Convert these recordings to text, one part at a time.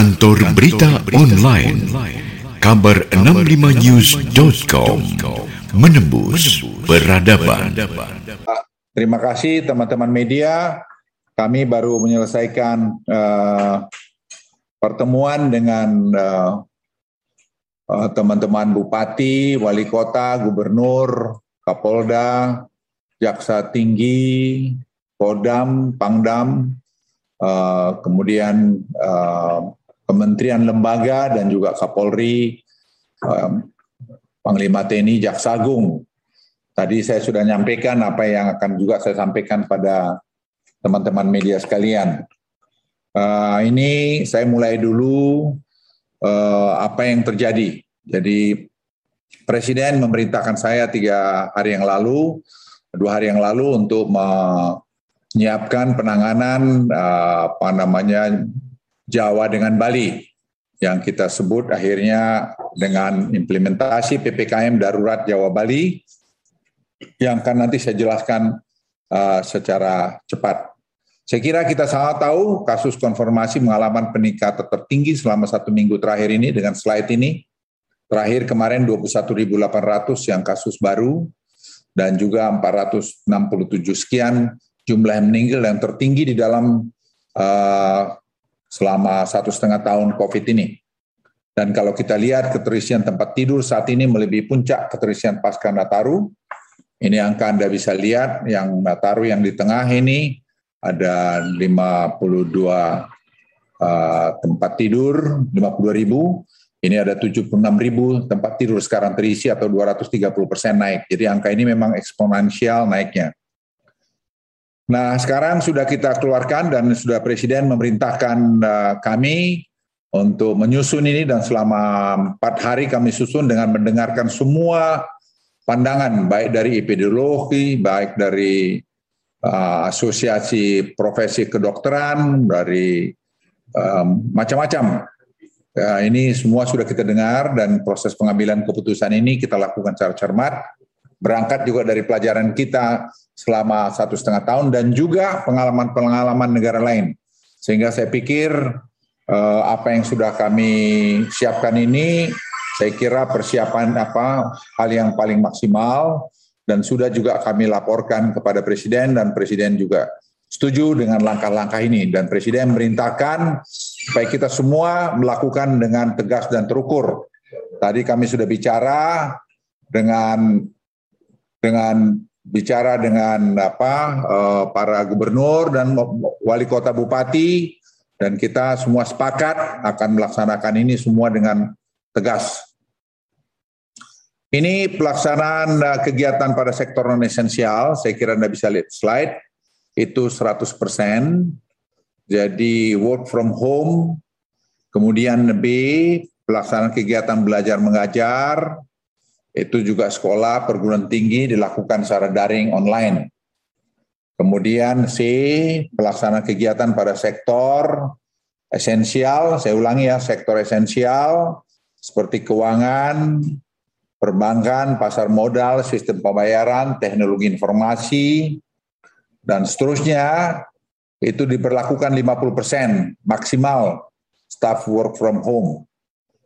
Kantor Berita Online. Kabar65news.com Menembus Peradaban. Terima kasih teman-teman media. Kami baru menyelesaikan uh, pertemuan dengan uh, uh, teman-teman bupati, wali kota, gubernur, kapolda, jaksa tinggi, kodam, pangdam, uh, kemudian uh, kementerian lembaga dan juga Kapolri, um, Panglima TNI, Jaksa Agung. Tadi saya sudah nyampaikan apa yang akan juga saya sampaikan pada teman-teman media sekalian. Uh, ini saya mulai dulu uh, apa yang terjadi. Jadi Presiden memerintahkan saya tiga hari yang lalu, dua hari yang lalu untuk menyiapkan penanganan uh, apa namanya Jawa dengan Bali yang kita sebut akhirnya dengan implementasi PPKM darurat Jawa Bali yang akan nanti saya jelaskan uh, secara cepat. Saya kira kita sangat tahu kasus konfirmasi mengalami peningkatan tertinggi selama satu minggu terakhir ini dengan slide ini. Terakhir kemarin 21.800 yang kasus baru dan juga 467 sekian jumlah yang meninggal yang tertinggi di dalam uh, selama satu setengah tahun COVID ini. Dan kalau kita lihat keterisian tempat tidur saat ini melebihi puncak keterisian pasca Nataru. Ini angka Anda bisa lihat yang Nataru yang di tengah ini ada 52 uh, tempat tidur, 52 ribu. Ini ada 76 ribu tempat tidur sekarang terisi atau 230 persen naik. Jadi angka ini memang eksponensial naiknya. Nah, sekarang sudah kita keluarkan dan sudah Presiden memerintahkan uh, kami untuk menyusun ini dan selama empat hari kami susun dengan mendengarkan semua pandangan baik dari epidemiologi, baik dari uh, asosiasi profesi kedokteran, dari um, macam-macam. Uh, ini semua sudah kita dengar dan proses pengambilan keputusan ini kita lakukan secara cermat berangkat juga dari pelajaran kita selama satu setengah tahun dan juga pengalaman-pengalaman negara lain. Sehingga saya pikir eh, apa yang sudah kami siapkan ini, saya kira persiapan apa hal yang paling maksimal dan sudah juga kami laporkan kepada Presiden dan Presiden juga setuju dengan langkah-langkah ini dan Presiden merintahkan supaya kita semua melakukan dengan tegas dan terukur. Tadi kami sudah bicara dengan dengan bicara dengan apa uh, para gubernur dan wali kota bupati dan kita semua sepakat akan melaksanakan ini semua dengan tegas. Ini pelaksanaan uh, kegiatan pada sektor non esensial, saya kira Anda bisa lihat slide, itu 100%. Jadi work from home, kemudian B, pelaksanaan kegiatan belajar mengajar, itu juga sekolah perguruan tinggi dilakukan secara daring online. Kemudian C, pelaksanaan kegiatan pada sektor esensial, saya ulangi ya, sektor esensial seperti keuangan, perbankan, pasar modal, sistem pembayaran, teknologi informasi, dan seterusnya, itu diberlakukan 50% maksimal staff work from home.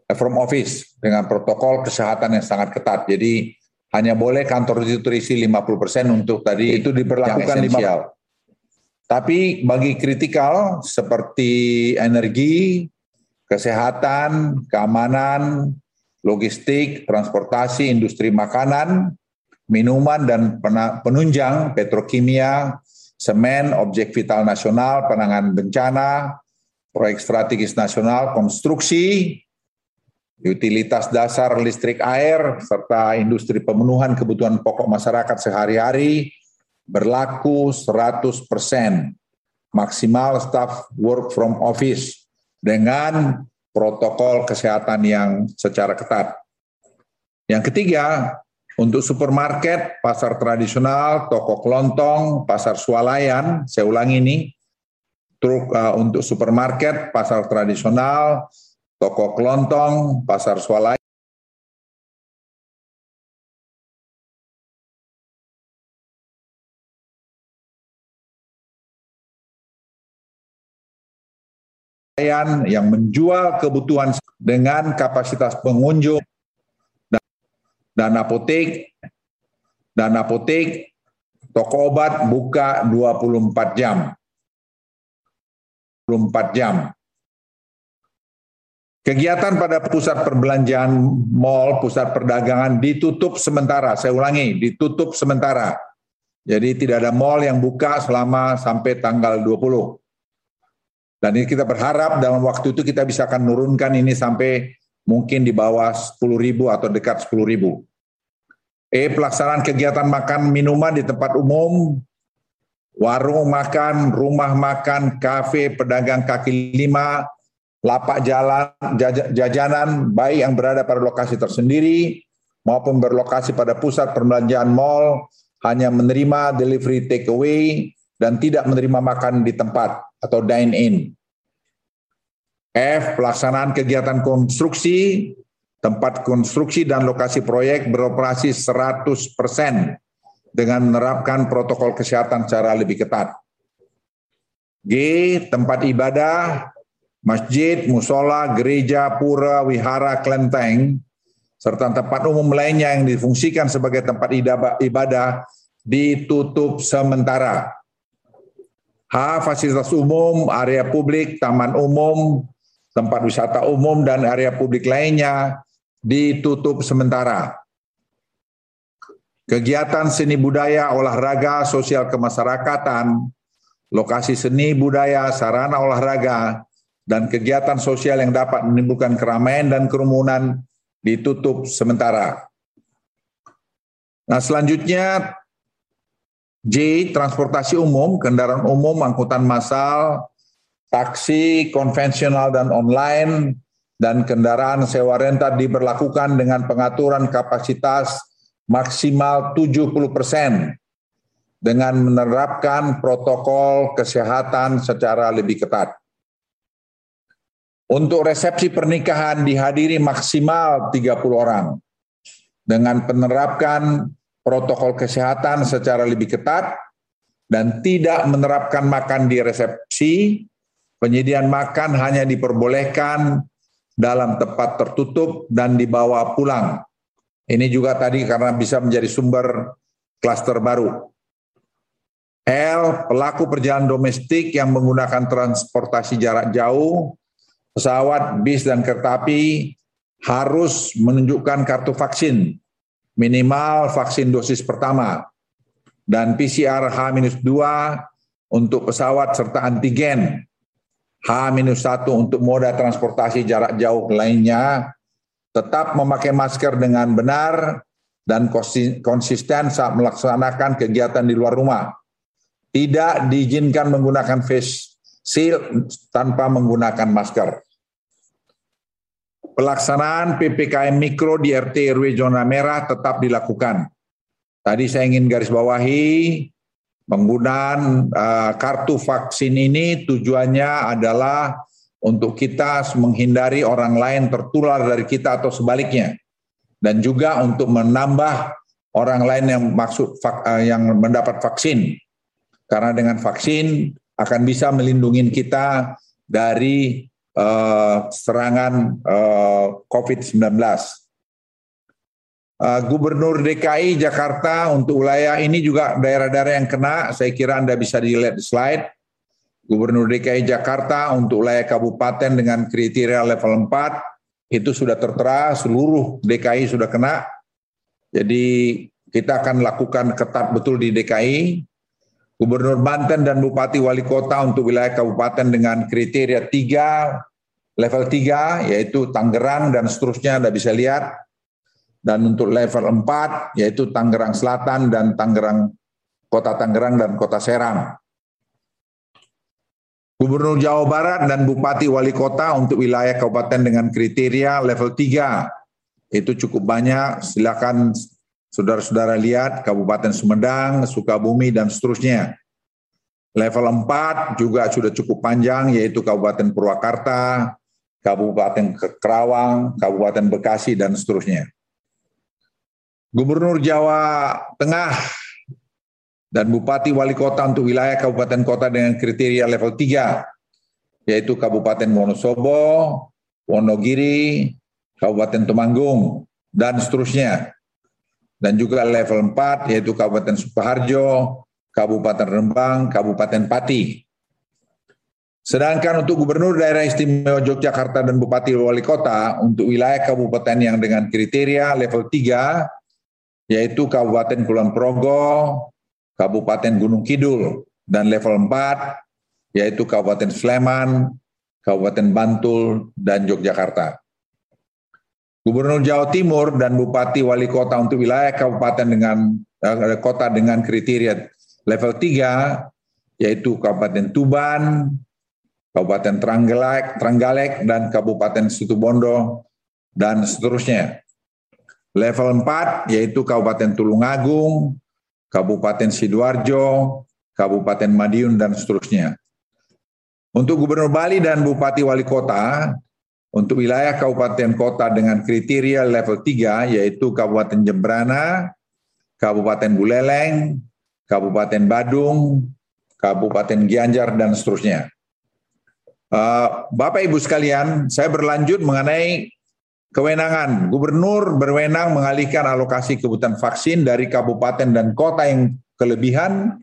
From office dengan protokol kesehatan yang sangat ketat. Jadi hanya boleh kantor itu terisi 50% untuk tadi itu diberlakukan esensial. Tapi bagi kritikal seperti energi, kesehatan, keamanan, logistik, transportasi, industri makanan, minuman dan penunjang, petrokimia, semen, objek vital nasional, penanganan bencana, proyek strategis nasional, konstruksi, utilitas dasar listrik air, serta industri pemenuhan kebutuhan pokok masyarakat sehari-hari berlaku 100 persen maksimal staff work from office dengan protokol kesehatan yang secara ketat. Yang ketiga, untuk supermarket, pasar tradisional, toko kelontong, pasar swalayan, saya ulangi ini, truk uh, untuk supermarket, pasar tradisional, toko kelontong, pasar swalaya, yang menjual kebutuhan dengan kapasitas pengunjung dan apotek dan apotek toko obat buka 24 jam. 24 jam. Kegiatan pada pusat perbelanjaan mall, pusat perdagangan ditutup sementara. Saya ulangi, ditutup sementara. Jadi tidak ada mall yang buka selama sampai tanggal 20. Dan ini kita berharap dalam waktu itu kita bisa akan menurunkan ini sampai mungkin di bawah 10 ribu atau dekat 10 ribu. E, pelaksanaan kegiatan makan minuman di tempat umum, warung makan, rumah makan, kafe, pedagang kaki lima, lapak jalan, jajanan, baik yang berada pada lokasi tersendiri maupun berlokasi pada pusat perbelanjaan mall, hanya menerima delivery takeaway dan tidak menerima makan di tempat atau dine-in. F. Pelaksanaan kegiatan konstruksi, tempat konstruksi dan lokasi proyek beroperasi 100% dengan menerapkan protokol kesehatan secara lebih ketat. G. Tempat ibadah, masjid, musola, gereja, pura, wihara, kelenteng, serta tempat umum lainnya yang difungsikan sebagai tempat ibadah ditutup sementara H. Fasilitas umum, area publik, taman umum, tempat wisata umum, dan area publik lainnya ditutup sementara. Kegiatan seni budaya, olahraga, sosial kemasyarakatan, lokasi seni budaya, sarana olahraga, dan kegiatan sosial yang dapat menimbulkan keramaian dan kerumunan ditutup sementara. Nah selanjutnya J. Transportasi umum, kendaraan umum, angkutan massal, taksi konvensional dan online, dan kendaraan sewa renta diberlakukan dengan pengaturan kapasitas maksimal 70 persen dengan menerapkan protokol kesehatan secara lebih ketat. Untuk resepsi pernikahan dihadiri maksimal 30 orang dengan penerapkan protokol kesehatan secara lebih ketat dan tidak menerapkan makan di resepsi, penyediaan makan hanya diperbolehkan dalam tempat tertutup dan dibawa pulang. Ini juga tadi karena bisa menjadi sumber klaster baru. L. Pelaku perjalanan domestik yang menggunakan transportasi jarak jauh, pesawat, bis, dan kereta api harus menunjukkan kartu vaksin. Minimal vaksin dosis pertama dan PCR H-2 untuk pesawat serta antigen. H-1 untuk moda transportasi jarak jauh lainnya. Tetap memakai masker dengan benar dan konsisten saat melaksanakan kegiatan di luar rumah. Tidak diizinkan menggunakan face shield tanpa menggunakan masker. Pelaksanaan PPKM Mikro di RT RW zona merah tetap dilakukan. Tadi saya ingin garis bawahi penggunaan uh, kartu vaksin ini tujuannya adalah untuk kita menghindari orang lain tertular dari kita atau sebaliknya dan juga untuk menambah orang lain yang maksud uh, yang mendapat vaksin karena dengan vaksin akan bisa melindungi kita dari uh, serangan uh, COVID-19. Uh, Gubernur DKI Jakarta untuk wilayah ini juga daerah-daerah yang kena, saya kira Anda bisa dilihat di slide. Gubernur DKI Jakarta untuk wilayah kabupaten dengan kriteria level 4 itu sudah tertera seluruh DKI sudah kena. Jadi kita akan lakukan ketat betul di DKI. Gubernur Banten dan Bupati Wali Kota untuk wilayah kabupaten dengan kriteria 3, level 3 yaitu Tangerang dan seterusnya Anda bisa lihat. Dan untuk level 4 yaitu Tangerang Selatan dan Tangerang Kota Tangerang dan Kota Serang. Gubernur Jawa Barat dan Bupati Wali Kota untuk wilayah kabupaten dengan kriteria level 3 itu cukup banyak. Silakan Saudara-saudara lihat Kabupaten Sumedang, Sukabumi, dan seterusnya. Level 4 juga sudah cukup panjang, yaitu Kabupaten Purwakarta, Kabupaten Kerawang, Kabupaten Bekasi, dan seterusnya. Gubernur Jawa Tengah dan Bupati Wali Kota untuk wilayah Kabupaten Kota dengan kriteria level 3 yaitu Kabupaten Wonosobo, Wonogiri, Kabupaten Temanggung, dan seterusnya. Dan juga level 4 yaitu Kabupaten Sukoharjo, Kabupaten Rembang, Kabupaten Pati. Sedangkan untuk Gubernur Daerah Istimewa Yogyakarta dan Bupati Wali Kota untuk wilayah kabupaten yang dengan kriteria level 3 yaitu Kabupaten Kulon Progo, Kabupaten Gunung Kidul, dan level 4 yaitu Kabupaten Sleman, Kabupaten Bantul, dan Yogyakarta. Gubernur Jawa Timur dan Bupati Wali Kota untuk wilayah kabupaten dengan eh, kota dengan kriteria level 3 yaitu Kabupaten Tuban, Kabupaten Trenggalek, Trenggalek dan Kabupaten Situbondo dan seterusnya. Level 4 yaitu Kabupaten Tulungagung, Kabupaten Sidoarjo, Kabupaten Madiun dan seterusnya. Untuk Gubernur Bali dan Bupati Wali Kota, untuk wilayah kabupaten kota dengan kriteria level 3 yaitu Kabupaten Jembrana, Kabupaten Buleleng, Kabupaten Badung, Kabupaten Gianjar dan seterusnya. Uh, Bapak Ibu sekalian, saya berlanjut mengenai kewenangan. Gubernur berwenang mengalihkan alokasi kebutuhan vaksin dari kabupaten dan kota yang kelebihan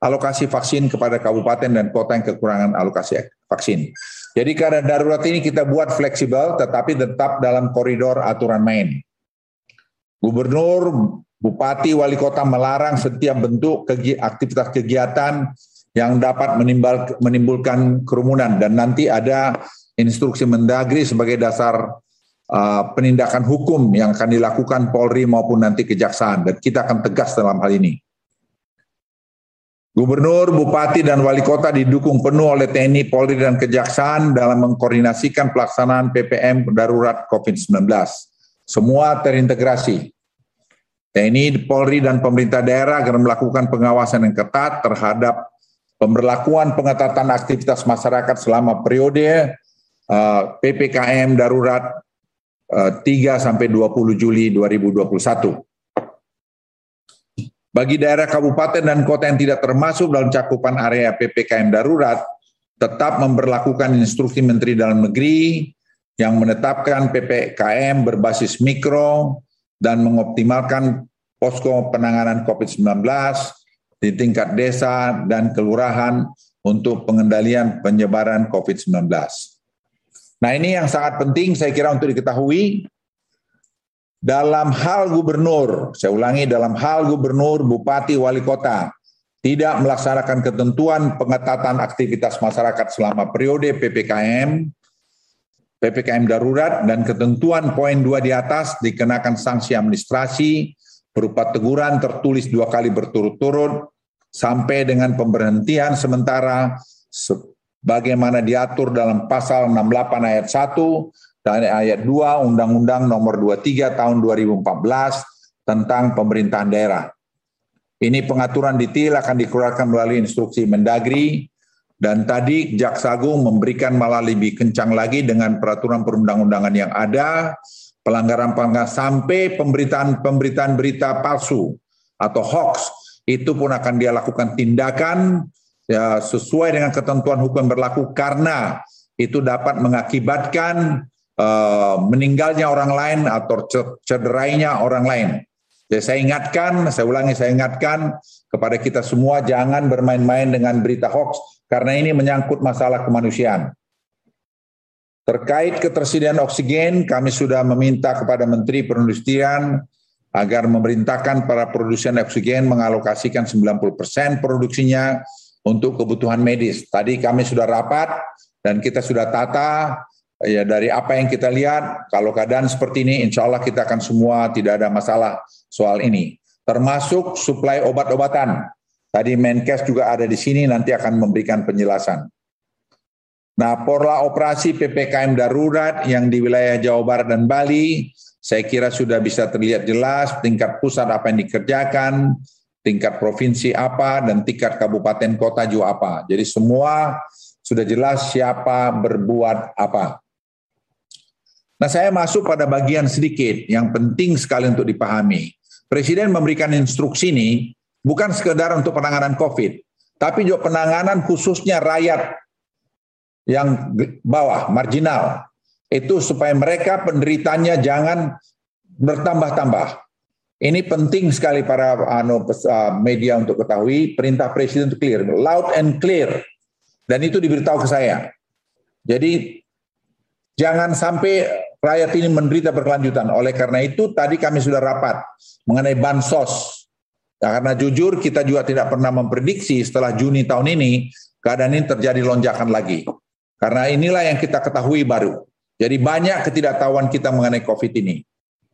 alokasi vaksin kepada kabupaten dan kota yang kekurangan alokasi vaksin. Jadi karena darurat ini kita buat fleksibel tetapi tetap dalam koridor aturan main. Gubernur, bupati, wali kota melarang setiap bentuk kegi aktivitas kegiatan yang dapat menimbul menimbulkan kerumunan dan nanti ada instruksi Mendagri sebagai dasar uh, penindakan hukum yang akan dilakukan Polri maupun nanti kejaksaan dan kita akan tegas dalam hal ini. Gubernur, Bupati, dan Wali Kota didukung penuh oleh TNI, Polri, dan Kejaksaan dalam mengkoordinasikan pelaksanaan PPM darurat COVID-19. Semua terintegrasi. TNI, Polri, dan pemerintah daerah akan melakukan pengawasan yang ketat terhadap pemberlakuan pengetatan aktivitas masyarakat selama periode uh, PPKM darurat uh, 3 sampai 20 Juli 2021. Bagi daerah kabupaten dan kota yang tidak termasuk dalam cakupan area PPKM darurat, tetap memperlakukan instruksi Menteri Dalam Negeri yang menetapkan PPKM berbasis mikro dan mengoptimalkan posko penanganan COVID-19 di tingkat desa dan kelurahan untuk pengendalian penyebaran COVID-19. Nah ini yang sangat penting saya kira untuk diketahui dalam hal gubernur, saya ulangi dalam hal gubernur, bupati, wali kota tidak melaksanakan ketentuan pengetatan aktivitas masyarakat selama periode PPKM, PPKM darurat dan ketentuan poin dua di atas dikenakan sanksi administrasi berupa teguran tertulis dua kali berturut-turut sampai dengan pemberhentian sementara sebagaimana diatur dalam pasal 68 ayat 1 dan ayat 2 Undang-Undang Nomor 23 Tahun 2014 tentang pemerintahan daerah. Ini pengaturan detail akan dikeluarkan melalui instruksi Mendagri dan tadi Jaksa Agung memberikan malah lebih kencang lagi dengan peraturan perundang-undangan yang ada, pelanggaran-pelanggaran sampai pemberitaan-pemberitaan berita palsu atau hoax itu pun akan dia lakukan tindakan ya, sesuai dengan ketentuan hukum berlaku karena itu dapat mengakibatkan uh, meninggalnya orang lain atau cederainya orang lain. Jadi saya ingatkan, saya ulangi saya ingatkan kepada kita semua jangan bermain-main dengan berita hoax karena ini menyangkut masalah kemanusiaan. Terkait ketersediaan oksigen, kami sudah meminta kepada Menteri Perindustrian agar memerintahkan para produsen oksigen mengalokasikan 90% produksinya untuk kebutuhan medis. Tadi kami sudah rapat dan kita sudah tata ya dari apa yang kita lihat, kalau keadaan seperti ini, insya Allah kita akan semua tidak ada masalah soal ini. Termasuk suplai obat-obatan. Tadi Menkes juga ada di sini, nanti akan memberikan penjelasan. Nah, pola operasi PPKM darurat yang di wilayah Jawa Barat dan Bali, saya kira sudah bisa terlihat jelas tingkat pusat apa yang dikerjakan, tingkat provinsi apa, dan tingkat kabupaten kota juga apa. Jadi semua sudah jelas siapa berbuat apa. Nah saya masuk pada bagian sedikit yang penting sekali untuk dipahami. Presiden memberikan instruksi ini bukan sekedar untuk penanganan COVID, tapi juga penanganan khususnya rakyat yang bawah, marginal. Itu supaya mereka penderitanya jangan bertambah-tambah. Ini penting sekali para anu, media untuk ketahui, perintah presiden itu clear, loud and clear. Dan itu diberitahu ke saya. Jadi jangan sampai rakyat ini menderita berkelanjutan. Oleh karena itu tadi kami sudah rapat mengenai bansos. Nah, karena jujur kita juga tidak pernah memprediksi setelah Juni tahun ini keadaan ini terjadi lonjakan lagi. Karena inilah yang kita ketahui baru. Jadi banyak ketidaktahuan kita mengenai COVID ini.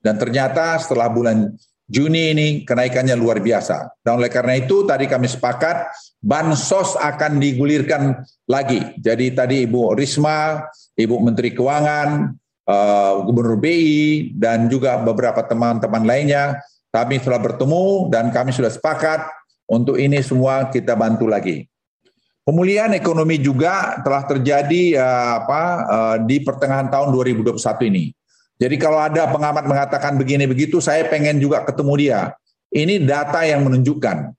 Dan ternyata setelah bulan Juni ini kenaikannya luar biasa. Dan oleh karena itu tadi kami sepakat bansos akan digulirkan lagi. Jadi tadi Ibu Risma, Ibu Menteri Keuangan, uh, Gubernur BI, dan juga beberapa teman-teman lainnya, kami sudah bertemu dan kami sudah sepakat untuk ini semua kita bantu lagi. Pemulihan ekonomi juga telah terjadi uh, apa uh, di pertengahan tahun 2021 ini. Jadi kalau ada pengamat mengatakan begini begitu, saya pengen juga ketemu dia. Ini data yang menunjukkan.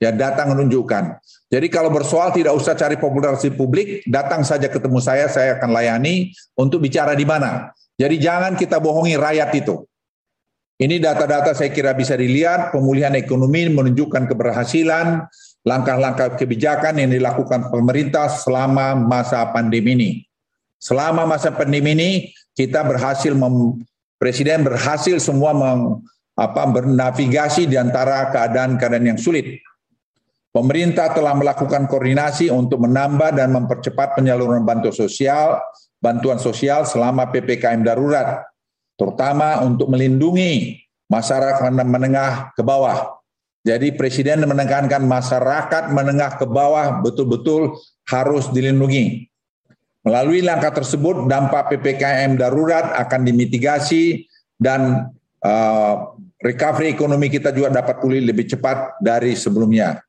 Ya, data menunjukkan. Jadi kalau bersoal tidak usah cari popularitas publik, datang saja ketemu saya, saya akan layani untuk bicara di mana. Jadi jangan kita bohongi rakyat itu. Ini data-data saya kira bisa dilihat, pemulihan ekonomi menunjukkan keberhasilan, langkah-langkah kebijakan yang dilakukan pemerintah selama masa pandemi ini. Selama masa pandemi ini kita berhasil mem, presiden berhasil semua meng, apa, bernavigasi di antara keadaan-keadaan yang sulit. Pemerintah telah melakukan koordinasi untuk menambah dan mempercepat penyaluran bantuan sosial, bantuan sosial selama PPKM darurat, terutama untuk melindungi masyarakat menengah ke bawah jadi Presiden menekankan masyarakat menengah ke bawah betul-betul harus dilindungi. Melalui langkah tersebut, dampak PPKM darurat akan dimitigasi dan uh, recovery ekonomi kita juga dapat pulih lebih cepat dari sebelumnya.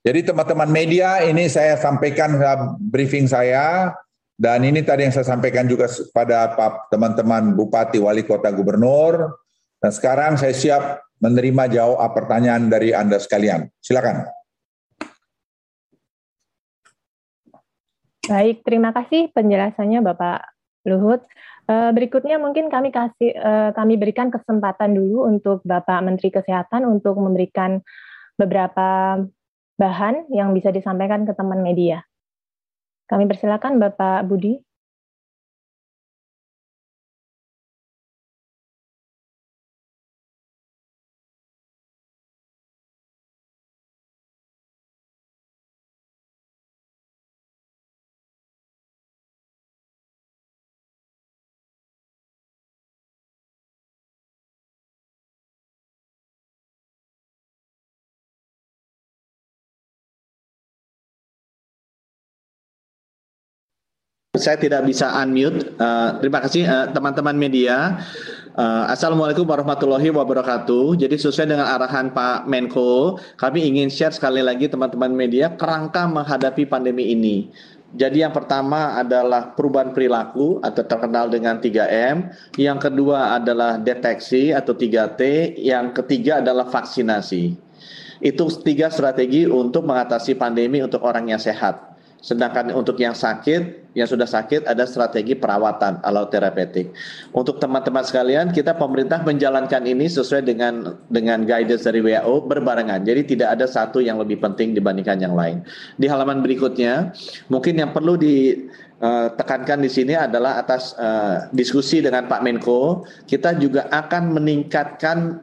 Jadi teman-teman media, ini saya sampaikan uh, briefing saya, dan ini tadi yang saya sampaikan juga pada teman-teman Bupati, Wali Kota, Gubernur, dan sekarang saya siap menerima jawab pertanyaan dari Anda sekalian. Silakan. Baik, terima kasih penjelasannya Bapak Luhut. Eh, berikutnya mungkin kami kasih eh, kami berikan kesempatan dulu untuk Bapak Menteri Kesehatan untuk memberikan beberapa bahan yang bisa disampaikan ke teman media. Kami persilakan Bapak Budi. Saya tidak bisa unmute. Uh, terima kasih eh, teman-teman uh, media. Uh, Assalamualaikum warahmatullahi wabarakatuh. Jadi sesuai dengan arahan Pak Menko, kami ingin share sekali lagi teman-teman media kerangka menghadapi pandemi ini. Jadi yang pertama adalah perubahan perilaku atau terkenal dengan 3M, yang kedua adalah deteksi atau 3T, yang ketiga adalah vaksinasi. Itu tiga strategi untuk mengatasi pandemi untuk orang yang sehat. Sedangkan untuk yang sakit, yang sudah sakit ada strategi perawatan atau terapeutik. Untuk teman-teman sekalian, kita pemerintah menjalankan ini sesuai dengan dengan guidance dari WHO berbarengan. Jadi tidak ada satu yang lebih penting dibandingkan yang lain. Di halaman berikutnya, mungkin yang perlu ditekankan di sini adalah atas uh, diskusi dengan Pak Menko, kita juga akan meningkatkan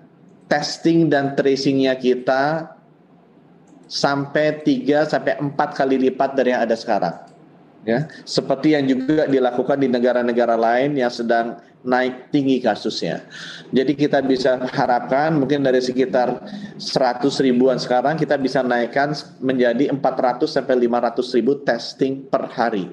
testing dan tracingnya kita sampai 3 sampai 4 kali lipat dari yang ada sekarang. Ya, seperti yang juga dilakukan di negara-negara lain yang sedang naik tinggi kasusnya. Jadi kita bisa harapkan mungkin dari sekitar 100 ribuan sekarang kita bisa naikkan menjadi 400 sampai 500 ribu testing per hari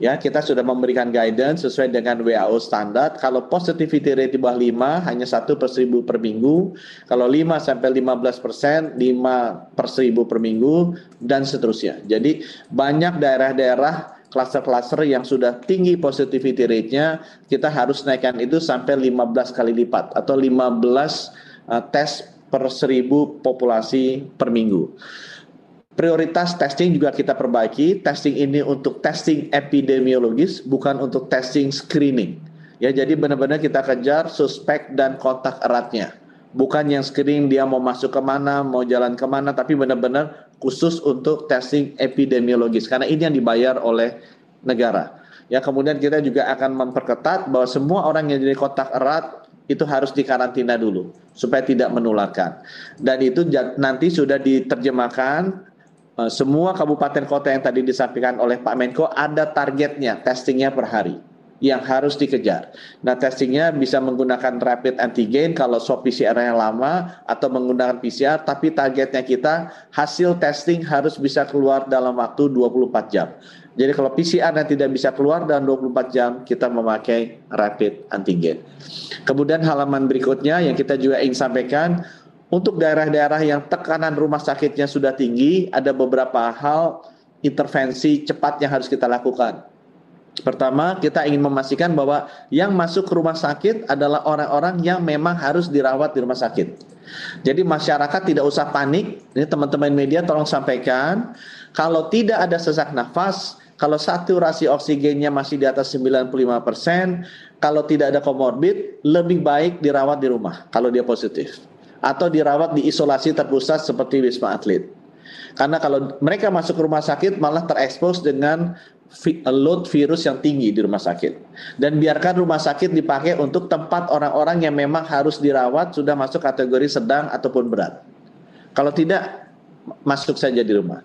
ya kita sudah memberikan guidance sesuai dengan WHO standar. Kalau positivity rate di bawah 5 hanya satu per seribu per minggu. Kalau 5 sampai 15 persen 5 per seribu per minggu dan seterusnya. Jadi banyak daerah-daerah klaster-klaster yang sudah tinggi positivity rate-nya kita harus naikkan itu sampai 15 kali lipat atau 15 uh, tes per seribu populasi per minggu. Prioritas testing juga kita perbaiki. Testing ini untuk testing epidemiologis, bukan untuk testing screening. Ya, jadi benar-benar kita kejar suspek dan kontak eratnya. Bukan yang screening dia mau masuk ke mana, mau jalan ke mana, tapi benar-benar khusus untuk testing epidemiologis. Karena ini yang dibayar oleh negara. Ya, kemudian kita juga akan memperketat bahwa semua orang yang jadi kontak erat itu harus dikarantina dulu supaya tidak menularkan. Dan itu nanti sudah diterjemahkan semua kabupaten kota yang tadi disampaikan oleh Pak Menko ada targetnya testingnya per hari yang harus dikejar. Nah testingnya bisa menggunakan rapid antigen kalau swab PCR-nya lama atau menggunakan PCR, tapi targetnya kita hasil testing harus bisa keluar dalam waktu 24 jam. Jadi kalau PCR yang tidak bisa keluar dalam 24 jam, kita memakai rapid antigen. Kemudian halaman berikutnya yang kita juga ingin sampaikan, untuk daerah-daerah yang tekanan rumah sakitnya sudah tinggi, ada beberapa hal intervensi cepat yang harus kita lakukan. Pertama, kita ingin memastikan bahwa yang masuk ke rumah sakit adalah orang-orang yang memang harus dirawat di rumah sakit. Jadi masyarakat tidak usah panik. Ini teman-teman media tolong sampaikan, kalau tidak ada sesak nafas, kalau saturasi oksigennya masih di atas 95%, kalau tidak ada komorbid, lebih baik dirawat di rumah kalau dia positif atau dirawat di isolasi terpusat seperti Wisma Atlet. Karena kalau mereka masuk ke rumah sakit malah terekspos dengan load virus yang tinggi di rumah sakit. Dan biarkan rumah sakit dipakai untuk tempat orang-orang yang memang harus dirawat sudah masuk kategori sedang ataupun berat. Kalau tidak, masuk saja di rumah.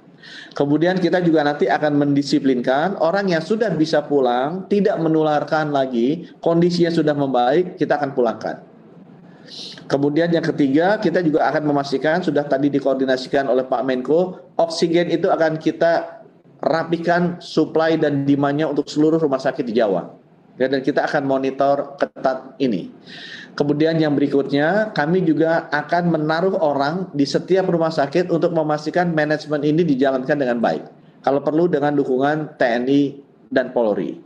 Kemudian kita juga nanti akan mendisiplinkan orang yang sudah bisa pulang, tidak menularkan lagi, kondisinya sudah membaik, kita akan pulangkan. Kemudian yang ketiga, kita juga akan memastikan sudah tadi dikoordinasikan oleh Pak Menko, oksigen itu akan kita rapikan supply dan demandnya untuk seluruh rumah sakit di Jawa. Ya, dan kita akan monitor ketat ini. Kemudian yang berikutnya, kami juga akan menaruh orang di setiap rumah sakit untuk memastikan manajemen ini dijalankan dengan baik. Kalau perlu dengan dukungan TNI dan Polri.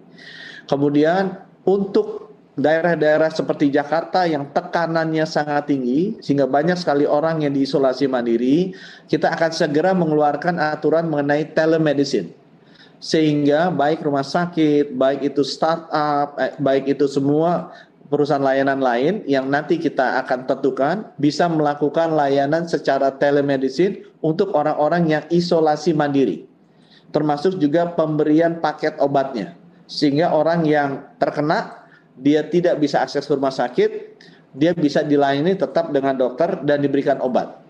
Kemudian untuk daerah-daerah seperti Jakarta yang tekanannya sangat tinggi sehingga banyak sekali orang yang diisolasi mandiri, kita akan segera mengeluarkan aturan mengenai telemedicine. Sehingga baik rumah sakit, baik itu startup, eh, baik itu semua perusahaan layanan lain yang nanti kita akan tentukan bisa melakukan layanan secara telemedicine untuk orang-orang yang isolasi mandiri. Termasuk juga pemberian paket obatnya. Sehingga orang yang terkena dia tidak bisa akses rumah sakit, dia bisa dilayani tetap dengan dokter dan diberikan obat.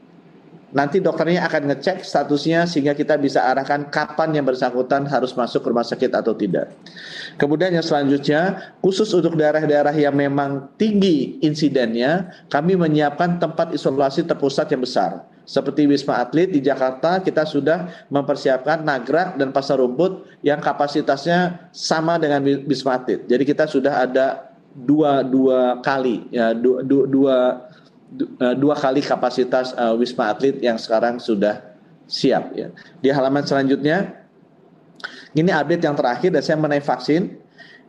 Nanti dokternya akan ngecek statusnya sehingga kita bisa arahkan kapan yang bersangkutan harus masuk rumah sakit atau tidak. Kemudian yang selanjutnya, khusus untuk daerah-daerah yang memang tinggi insidennya, kami menyiapkan tempat isolasi terpusat yang besar. Seperti Wisma Atlet di Jakarta, kita sudah mempersiapkan Nagrak dan Pasar Rumput yang kapasitasnya sama dengan Wisma Atlet. Jadi kita sudah ada dua dua kali ya dua dua, dua kali kapasitas uh, wisma atlet yang sekarang sudah siap ya. Di halaman selanjutnya ini update yang terakhir dan saya mengenai vaksin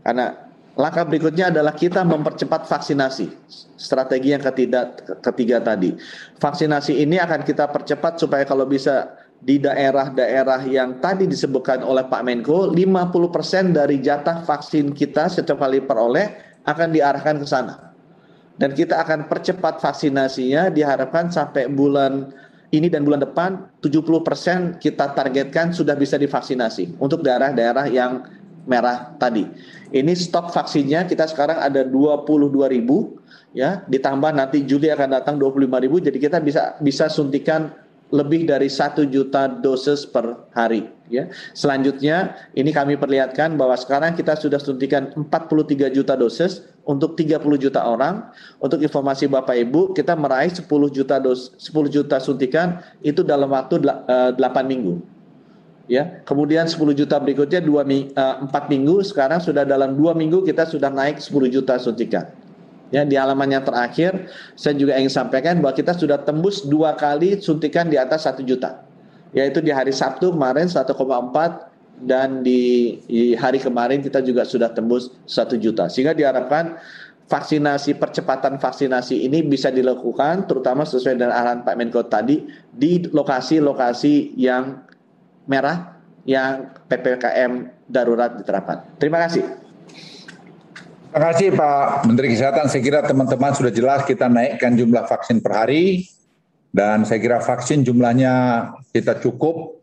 karena langkah berikutnya adalah kita mempercepat vaksinasi. Strategi yang ketiga ketiga tadi. Vaksinasi ini akan kita percepat supaya kalau bisa di daerah-daerah yang tadi disebutkan oleh Pak Menko 50% dari jatah vaksin kita setiap kali peroleh akan diarahkan ke sana dan kita akan percepat vaksinasinya diharapkan sampai bulan ini dan bulan depan 70% kita targetkan sudah bisa divaksinasi untuk daerah-daerah yang merah tadi. Ini stok vaksinnya kita sekarang ada 22 ribu ya ditambah nanti Juli akan datang 25 ribu jadi kita bisa bisa suntikan lebih dari satu juta dosis per hari. Ya. Selanjutnya, ini kami perlihatkan bahwa sekarang kita sudah suntikan 43 juta dosis untuk 30 juta orang. Untuk informasi Bapak Ibu, kita meraih 10 juta dos 10 juta suntikan itu dalam waktu 8 eh, minggu. Ya, kemudian 10 juta berikutnya 2 4 eh, minggu, sekarang sudah dalam 2 minggu kita sudah naik 10 juta suntikan. Ya, di halaman yang terakhir, saya juga ingin sampaikan bahwa kita sudah tembus dua kali suntikan di atas satu juta. Yaitu di hari Sabtu kemarin 1,4 dan di, di hari kemarin kita juga sudah tembus satu juta. Sehingga diharapkan vaksinasi percepatan vaksinasi ini bisa dilakukan terutama sesuai dengan arahan Pak Menko tadi di lokasi-lokasi yang merah yang PPKM darurat diterapkan. Terima kasih. Terima kasih Pak Menteri Kesehatan. Saya kira teman-teman sudah jelas kita naikkan jumlah vaksin per hari dan saya kira vaksin jumlahnya kita cukup.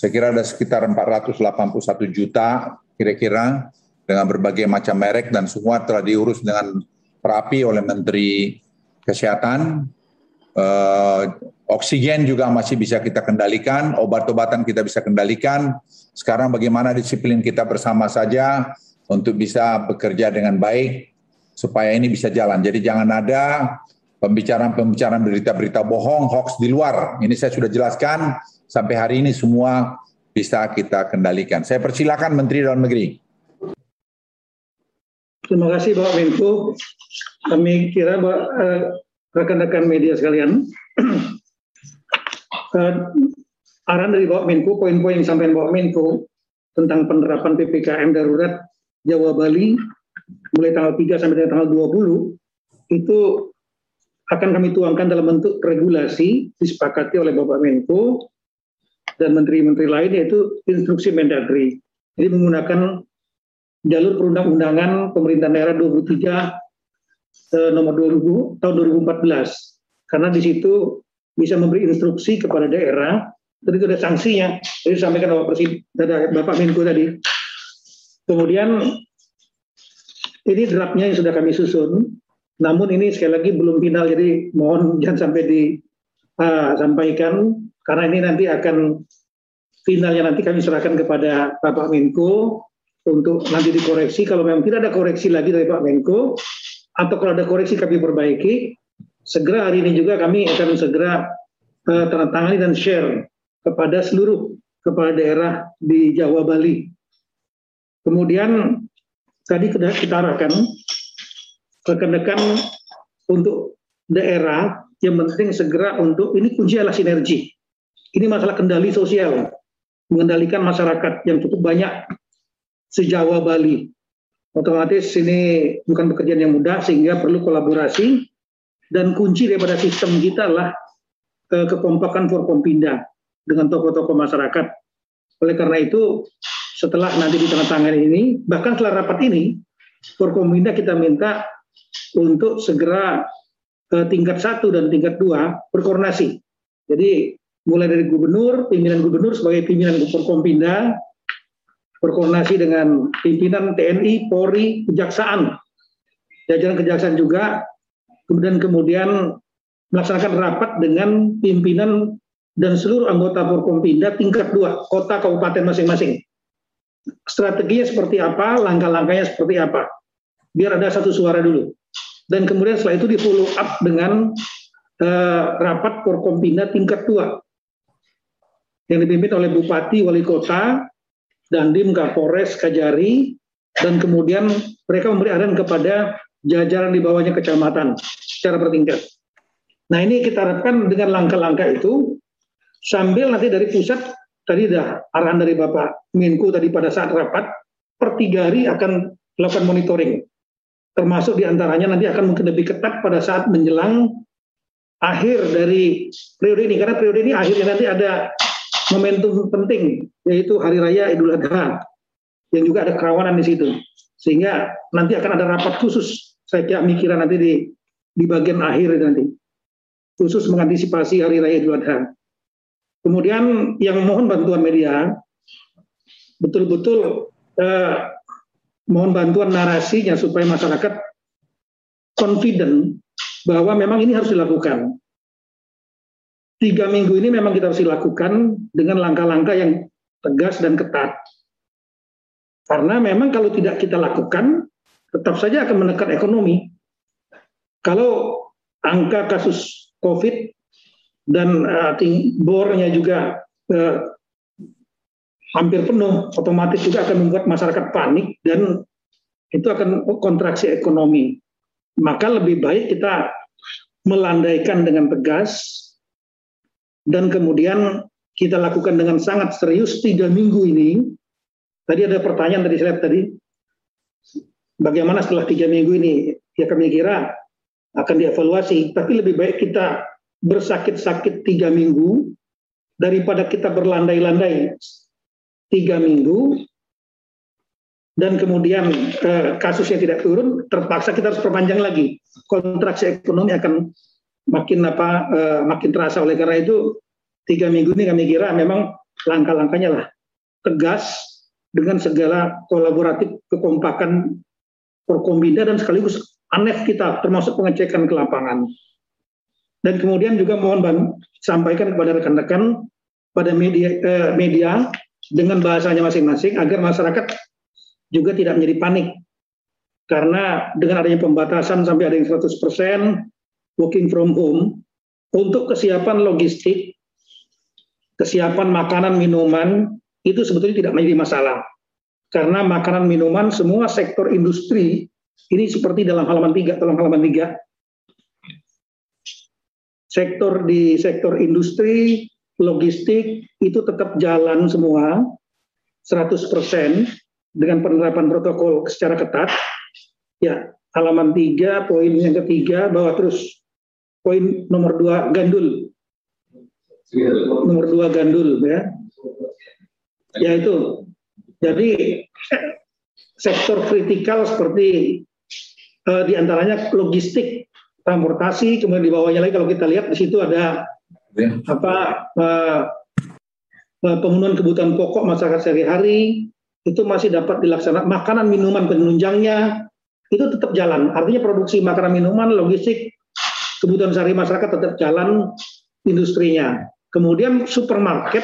Saya kira ada sekitar 481 juta kira-kira dengan berbagai macam merek dan semua telah diurus dengan rapi oleh Menteri Kesehatan. Uh, oksigen juga masih bisa kita kendalikan, obat-obatan kita bisa kendalikan. Sekarang bagaimana disiplin kita bersama saja untuk bisa bekerja dengan baik supaya ini bisa jalan. Jadi jangan ada pembicaraan-pembicaraan berita-berita bohong, hoax di luar. Ini saya sudah jelaskan sampai hari ini semua bisa kita kendalikan. Saya persilakan Menteri Dalam Negeri. Terima kasih Bapak Menko. Kami kira uh, rekan-rekan media sekalian, uh, arahan dari Bapak Menko, poin-poin yang disampaikan Bapak Menko tentang penerapan PPKM darurat Jawa Bali mulai tanggal 3 sampai tanggal 20 itu akan kami tuangkan dalam bentuk regulasi disepakati oleh Bapak Menko dan menteri-menteri lain yaitu instruksi Mendagri. Jadi menggunakan jalur perundang-undangan pemerintah daerah 23 eh, nomor 2000 tahun 2014 karena di situ bisa memberi instruksi kepada daerah dan itu ada sanksinya. Jadi sampaikan Bapak Presiden Bapak Menko tadi kemudian ini draftnya yang sudah kami susun namun ini sekali lagi belum final jadi mohon jangan sampai disampaikan ah, uh, karena ini nanti akan finalnya nanti kami serahkan kepada Bapak Menko untuk nanti dikoreksi. Kalau memang tidak ada koreksi lagi dari Pak Menko, atau kalau ada koreksi kami perbaiki, segera hari ini juga kami akan segera uh, tanda dan share kepada seluruh kepala daerah di Jawa Bali. Kemudian tadi kita arahkan rekan-rekan untuk daerah yang penting segera untuk ini kunci adalah sinergi. Ini masalah kendali sosial, mengendalikan masyarakat yang cukup banyak sejawa Bali. Otomatis ini bukan pekerjaan yang mudah sehingga perlu kolaborasi dan kunci daripada sistem kita adalah eh, kekompakan Forkompinda dengan tokoh-tokoh masyarakat. Oleh karena itu setelah nanti ditandatangani ini, bahkan setelah rapat ini, Forkompinda kita minta untuk segera eh, tingkat satu dan tingkat dua berkoordinasi. Jadi mulai dari gubernur, pimpinan gubernur sebagai pimpinan Forkompinda, berkoordinasi dengan pimpinan TNI, Polri, Kejaksaan, jajaran Kejaksaan juga, kemudian kemudian melaksanakan rapat dengan pimpinan dan seluruh anggota Forkompinda tingkat dua, kota kabupaten masing-masing. Strateginya seperti apa, langkah-langkahnya seperti apa, biar ada satu suara dulu. Dan kemudian setelah itu di follow up dengan uh, rapat Forkompinda tingkat dua yang dipimpin oleh Bupati, Wali Kota, Dandim Kapolres Kajari dan kemudian mereka memberi arahan kepada jajaran di bawahnya kecamatan secara bertingkat. Nah ini kita harapkan dengan langkah-langkah itu sambil nanti dari pusat tadi dah arahan dari Bapak Menko tadi pada saat rapat per tiga hari akan melakukan monitoring. Termasuk di antaranya nanti akan mungkin lebih ketat pada saat menjelang akhir dari periode ini. Karena periode ini akhirnya nanti ada momentum penting yaitu hari raya Idul Adha yang juga ada kerawanan di situ. Sehingga nanti akan ada rapat khusus saya kira mikiran nanti di di bagian akhir nanti. Khusus mengantisipasi hari raya Idul Adha. Kemudian yang mohon bantuan media betul-betul eh, mohon bantuan narasinya supaya masyarakat confident bahwa memang ini harus dilakukan tiga minggu ini memang kita harus lakukan dengan langkah-langkah yang tegas dan ketat. Karena memang kalau tidak kita lakukan, tetap saja akan menekan ekonomi. Kalau angka kasus COVID dan uh, bornya juga uh, hampir penuh, otomatis juga akan membuat masyarakat panik dan itu akan kontraksi ekonomi. Maka lebih baik kita melandaikan dengan tegas dan kemudian kita lakukan dengan sangat serius tiga minggu ini. Tadi ada pertanyaan tadi saya tadi, bagaimana setelah tiga minggu ini? Ya kami kira akan dievaluasi, tapi lebih baik kita bersakit-sakit tiga minggu daripada kita berlandai-landai tiga minggu dan kemudian eh, kasusnya tidak turun, terpaksa kita harus perpanjang lagi. Kontraksi ekonomi akan makin apa eh, makin terasa oleh karena itu tiga minggu ini kami kira memang langkah-langkahnya lah tegas dengan segala kolaboratif kekompakan Forkombinda dan sekaligus ANEF kita termasuk pengecekan ke lapangan. Dan kemudian juga mohon sampaikan kepada rekan-rekan pada media, eh, media dengan bahasanya masing-masing agar masyarakat juga tidak menjadi panik. Karena dengan adanya pembatasan sampai ada yang 100% working from home, untuk kesiapan logistik, kesiapan makanan, minuman, itu sebetulnya tidak menjadi masalah. Karena makanan, minuman, semua sektor industri, ini seperti dalam halaman 3, tolong halaman 3, sektor di sektor industri, logistik itu tetap jalan semua 100% dengan penerapan protokol secara ketat. Ya, halaman 3 poin yang ketiga bahwa terus poin nomor 2 gandul. Nomor 2 gandul ya. Ya itu. Jadi sektor kritikal seperti uh, di antaranya logistik transportasi, kemudian di bawahnya lagi kalau kita lihat di situ ada ya. apa uh, pemenuhan kebutuhan pokok masyarakat sehari-hari itu masih dapat dilaksanakan. Makanan minuman penunjangnya itu tetap jalan. Artinya produksi makanan minuman logistik kebutuhan sehari masyarakat tetap jalan industrinya. Kemudian supermarket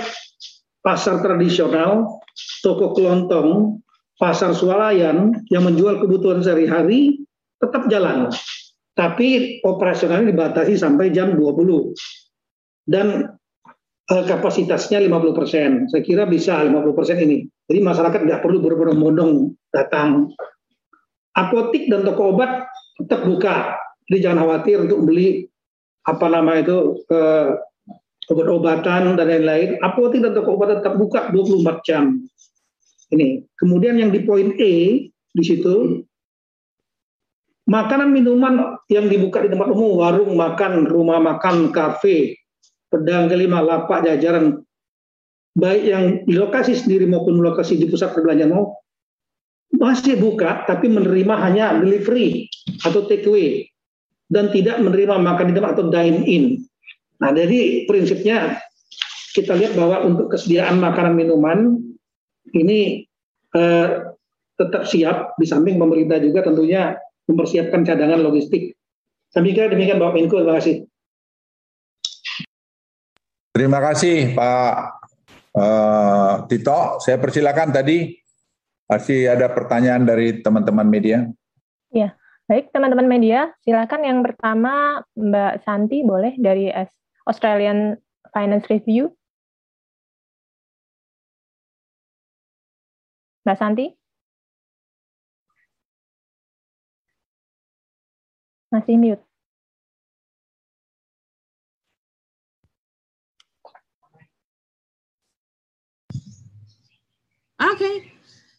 pasar tradisional toko kelontong pasar swalayan yang menjual kebutuhan sehari-hari tetap jalan tapi operasionalnya dibatasi sampai jam 20 dan uh, kapasitasnya 50 persen. Saya kira bisa 50 persen ini. Jadi masyarakat nggak perlu berbondong-bondong datang. Apotik dan toko obat tetap buka. Jadi jangan khawatir untuk beli apa nama itu uh, obat-obatan dan lain-lain. Apotik dan toko obat tetap buka 24 jam. Ini. Kemudian yang di poin E di situ Makanan minuman yang dibuka di tempat umum, warung makan, rumah makan, kafe, pedang kelima, lapak, jajaran, baik yang di lokasi sendiri maupun lokasi di pusat perbelanjaan mau masih buka tapi menerima hanya delivery atau take away dan tidak menerima makan di tempat atau dine in. Nah, jadi prinsipnya kita lihat bahwa untuk kesediaan makanan minuman ini eh, tetap siap di samping pemerintah juga tentunya mempersiapkan cadangan logistik. Saya kira demikian Bapak Menko, terima kasih. Terima kasih Pak uh, Tito. Saya persilakan tadi masih ada pertanyaan dari teman-teman media. Ya, baik teman-teman media, silakan yang pertama Mbak Santi boleh dari Australian Finance Review. Mbak Santi? Masih mute. Oke, okay.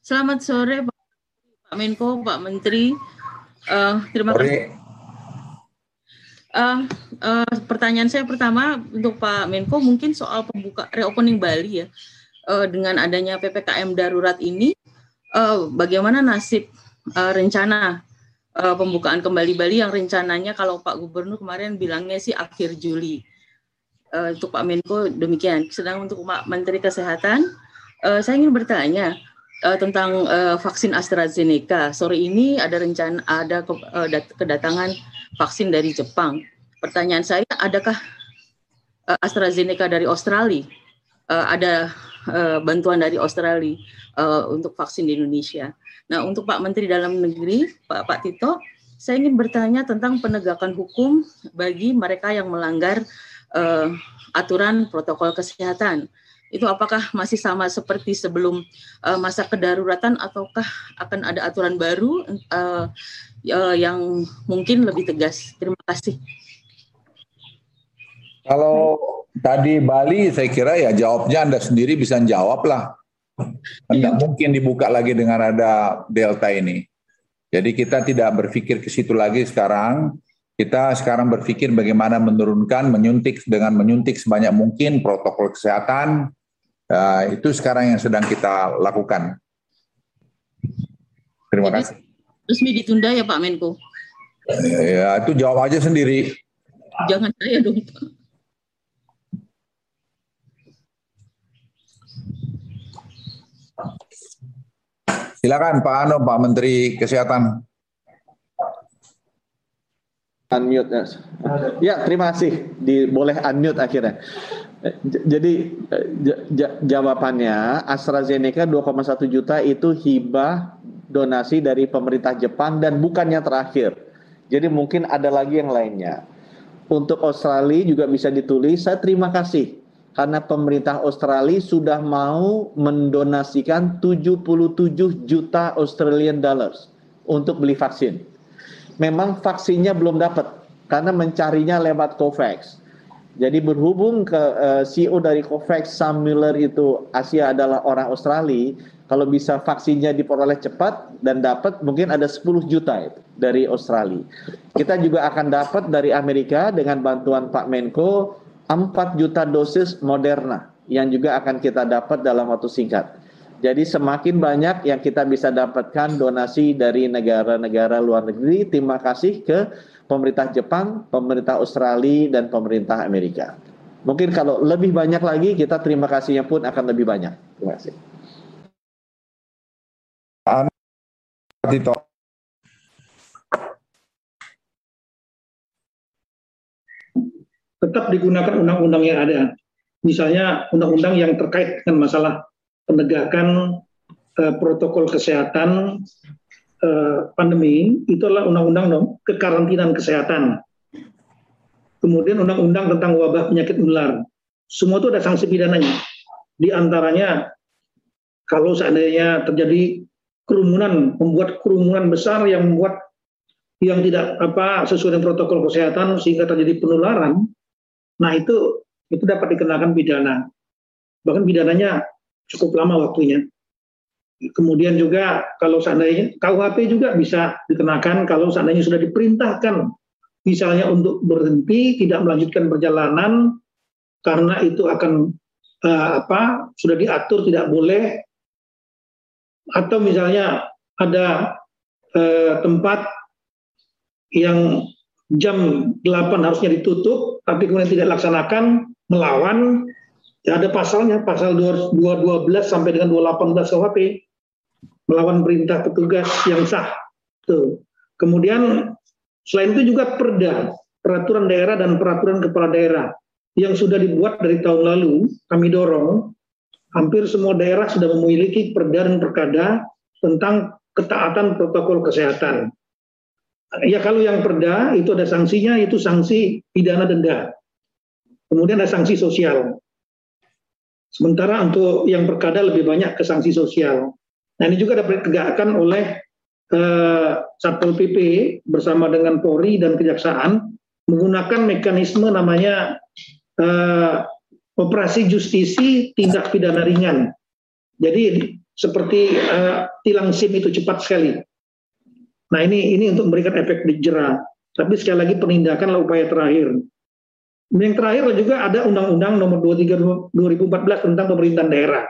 selamat sore Pak Menko, Pak Menteri. Uh, terima kasih. Uh, uh, pertanyaan saya pertama untuk Pak Menko mungkin soal pembuka reopening Bali ya. Uh, dengan adanya ppkm darurat ini, uh, bagaimana nasib uh, rencana uh, pembukaan kembali Bali yang rencananya kalau Pak Gubernur kemarin bilangnya sih akhir Juli. Uh, untuk Pak Menko demikian. Sedang untuk Pak Menteri Kesehatan, uh, saya ingin bertanya uh, tentang uh, vaksin AstraZeneca. Sore ini ada rencana ada ke, uh, kedatangan vaksin dari Jepang. Pertanyaan saya, adakah uh, AstraZeneca dari Australia? Uh, ada uh, bantuan dari Australia uh, untuk vaksin di Indonesia. Nah, untuk Pak Menteri Dalam Negeri, Pak Pak Tito, saya ingin bertanya tentang penegakan hukum bagi mereka yang melanggar uh, aturan protokol kesehatan. Itu apakah masih sama seperti sebelum uh, masa kedaruratan ataukah akan ada aturan baru uh, uh, yang mungkin lebih tegas? Terima kasih. Kalau tadi Bali, saya kira ya jawabnya Anda sendiri bisa jawab lah. Tidak mungkin dibuka lagi dengan ada delta ini. Jadi kita tidak berpikir ke situ lagi sekarang. Kita sekarang berpikir bagaimana menurunkan, menyuntik dengan menyuntik sebanyak mungkin protokol kesehatan Uh, itu sekarang yang sedang kita lakukan. Terima Jadi, kasih. Resmi ditunda ya Pak Menko? Ya, itu jawab aja sendiri. Jangan saya dong Pak. Silakan Pak Ano, Pak Menteri Kesehatan. Unmute. Ya, terima kasih. Di, boleh unmute akhirnya. Jadi jawabannya AstraZeneca 2,1 juta itu hibah donasi dari pemerintah Jepang dan bukannya terakhir. Jadi mungkin ada lagi yang lainnya. Untuk Australia juga bisa ditulis saya terima kasih karena pemerintah Australia sudah mau mendonasikan 77 juta Australian dollars untuk beli vaksin. Memang vaksinnya belum dapat karena mencarinya lewat COVAX. Jadi berhubung ke eh, CEO dari COVAX Sam Miller itu Asia adalah orang Australia, kalau bisa vaksinnya diperoleh cepat dan dapat mungkin ada 10 juta itu dari Australia. Kita juga akan dapat dari Amerika dengan bantuan Pak Menko 4 juta dosis Moderna yang juga akan kita dapat dalam waktu singkat. Jadi semakin banyak yang kita bisa dapatkan donasi dari negara-negara luar negeri. Terima kasih ke pemerintah Jepang, pemerintah Australia, dan pemerintah Amerika. Mungkin kalau lebih banyak lagi, kita terima kasihnya pun akan lebih banyak. Terima kasih. Tetap digunakan undang-undang yang ada. Misalnya undang-undang yang terkait dengan masalah penegakan eh, protokol kesehatan Eh, pandemi itu adalah undang-undang kekarantinaan kesehatan. Kemudian undang-undang tentang wabah penyakit menular. Semua itu ada sanksi pidananya. Di antaranya kalau seandainya terjadi kerumunan, membuat kerumunan besar yang membuat yang tidak apa sesuai dengan protokol kesehatan sehingga terjadi penularan, nah itu itu dapat dikenakan pidana. Bahkan pidananya cukup lama waktunya. Kemudian juga kalau seandainya KUHP juga bisa dikenakan kalau seandainya sudah diperintahkan misalnya untuk berhenti tidak melanjutkan perjalanan karena itu akan uh, apa sudah diatur tidak boleh atau misalnya ada uh, tempat yang jam 8 harusnya ditutup tapi kemudian tidak laksanakan melawan ya ada pasalnya pasal 212 sampai dengan 218 KUHP melawan perintah petugas yang sah. Tuh. Kemudian selain itu juga perda, peraturan daerah dan peraturan kepala daerah yang sudah dibuat dari tahun lalu, kami dorong hampir semua daerah sudah memiliki perda dan perkada tentang ketaatan protokol kesehatan. Ya kalau yang perda itu ada sanksinya, itu sanksi pidana denda. Kemudian ada sanksi sosial. Sementara untuk yang perkada lebih banyak ke sanksi sosial. Nah ini juga dapat ditegakkan oleh uh, Satpol PP bersama dengan Polri dan Kejaksaan menggunakan mekanisme namanya uh, operasi justisi tindak pidana ringan. Jadi seperti uh, tilang SIM itu cepat sekali. Nah ini ini untuk memberikan efek jerah. Tapi sekali lagi penindakan adalah upaya terakhir. Yang terakhir juga ada Undang-Undang Nomor 23 2014 tentang pemerintahan daerah